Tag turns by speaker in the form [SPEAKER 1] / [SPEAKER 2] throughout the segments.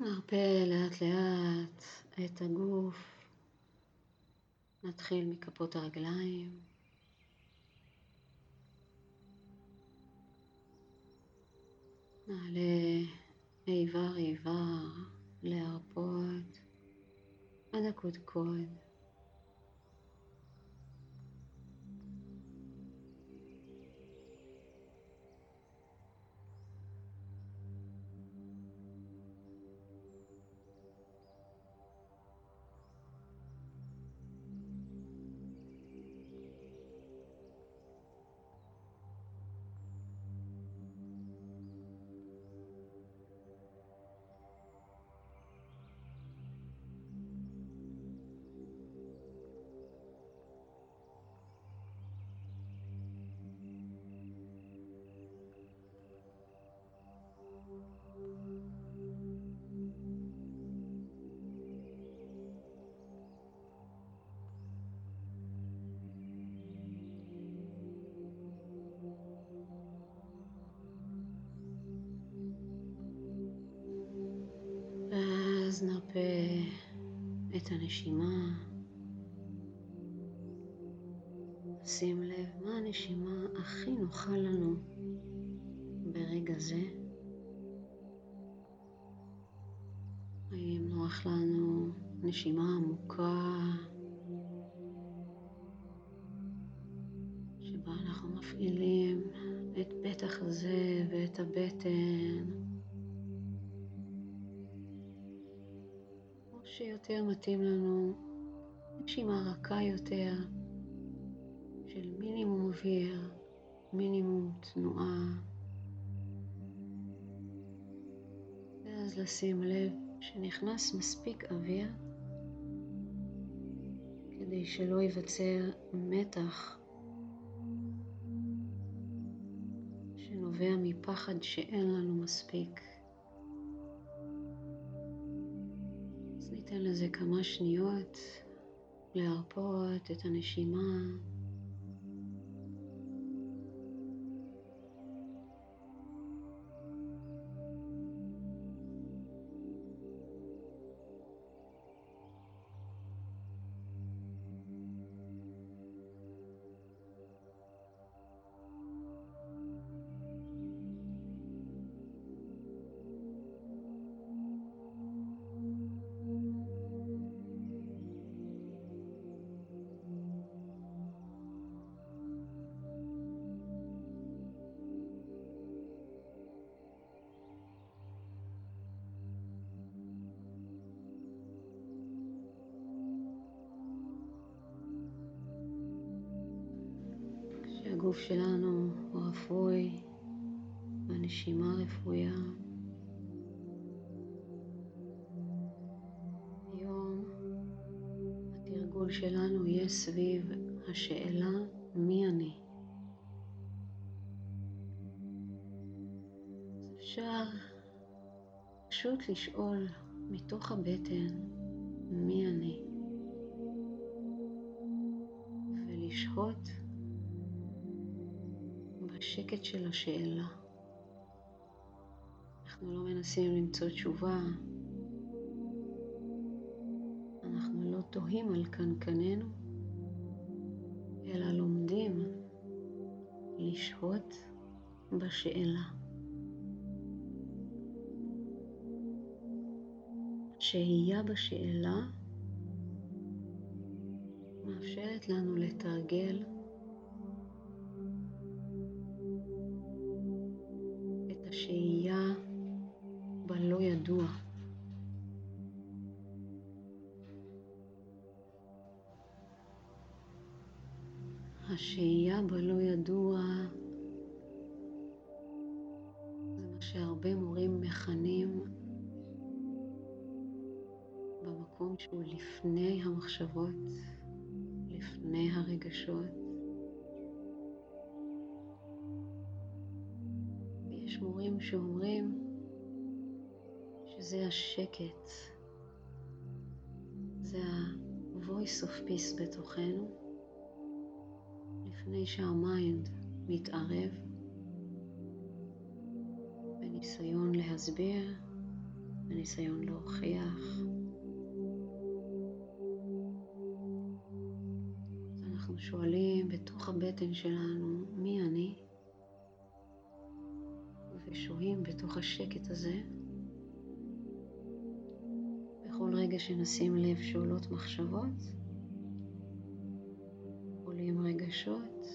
[SPEAKER 1] נרפה לאט לאט את הגוף. נתחיל מכפות הרגליים. נעלה איבר איבר להרפות עד הקודקוד. נרפה את הנשימה. שים לב מה הנשימה הכי נוחה לנו ברגע זה. האם נוח לנו נשימה עמוקה שבה אנחנו מפעילים את בית החזה ואת הבטן שיותר מתאים לנו נשימה רכה יותר של מינימום אוויר, מינימום תנועה. ואז לשים לב שנכנס מספיק אוויר כדי שלא ייווצר מתח שנובע מפחד שאין לנו מספיק. ניתן לזה כמה שניות להרפות את הנשימה. הגוף שלנו רפוי והנשימה רפויה. היום התרגול שלנו יהיה סביב השאלה מי אני. אפשר פשוט לשאול מתוך הבטן מי אני ולשהות השקט של השאלה. אנחנו לא מנסים למצוא תשובה, אנחנו לא תוהים על קנקננו, אלא לומדים לשהות בשאלה. שהייה בשאלה מאפשרת לנו לתרגל השהייה בלא ידוע. זה מה שהרבה מורים מכנים במקום שהוא לפני המחשבות, לפני הרגשות. מורים שאומרים שזה השקט, זה ה-voice of peace בתוכנו, לפני שהמיינד מתערב בניסיון להסביר בניסיון להוכיח. אנחנו שואלים בתוך הבטן שלנו, מי אני? ושוהים בתוך השקט הזה. בכל רגע שנשים לב שעולות מחשבות, רגשות,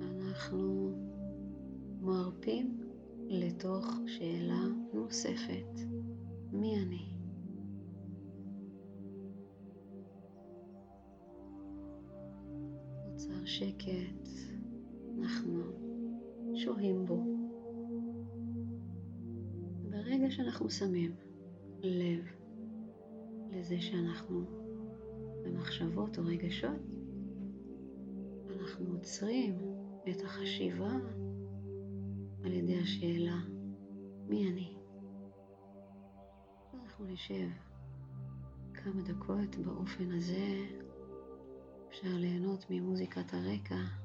[SPEAKER 1] אנחנו מרפים לתוך שאלה נוספת, מי אני? נוצר שקט, אנחנו שוהים בו. ברגע שאנחנו שמים לב לזה שאנחנו במחשבות או רגשות, אנחנו עוצרים את החשיבה על ידי השאלה מי אני. אנחנו נשב כמה דקות באופן הזה, אפשר ליהנות ממוזיקת הרקע.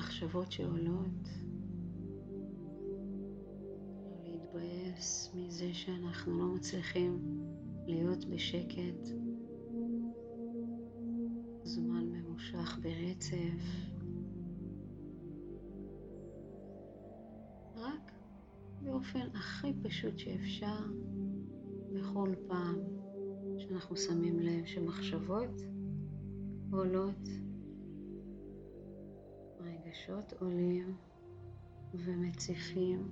[SPEAKER 1] מחשבות שעולות. לא להתבאס מזה שאנחנו לא מצליחים להיות בשקט זמן ממושך ברצף. רק באופן הכי פשוט שאפשר, בכל פעם שאנחנו שמים לב שמחשבות עולות, רגשות עולים ומציפים.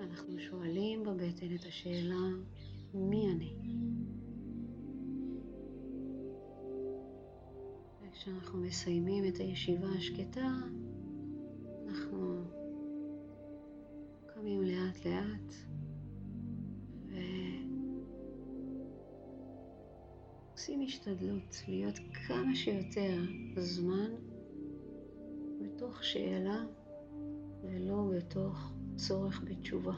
[SPEAKER 1] אנחנו שואלים בבטן את השאלה, מי אני? וכשאנחנו מסיימים את הישיבה השקטה, אנחנו קמים לאט לאט ועושים השתדלות להיות כמה שיותר זמן בתוך שאלה ולא בתוך צורך בתשובה.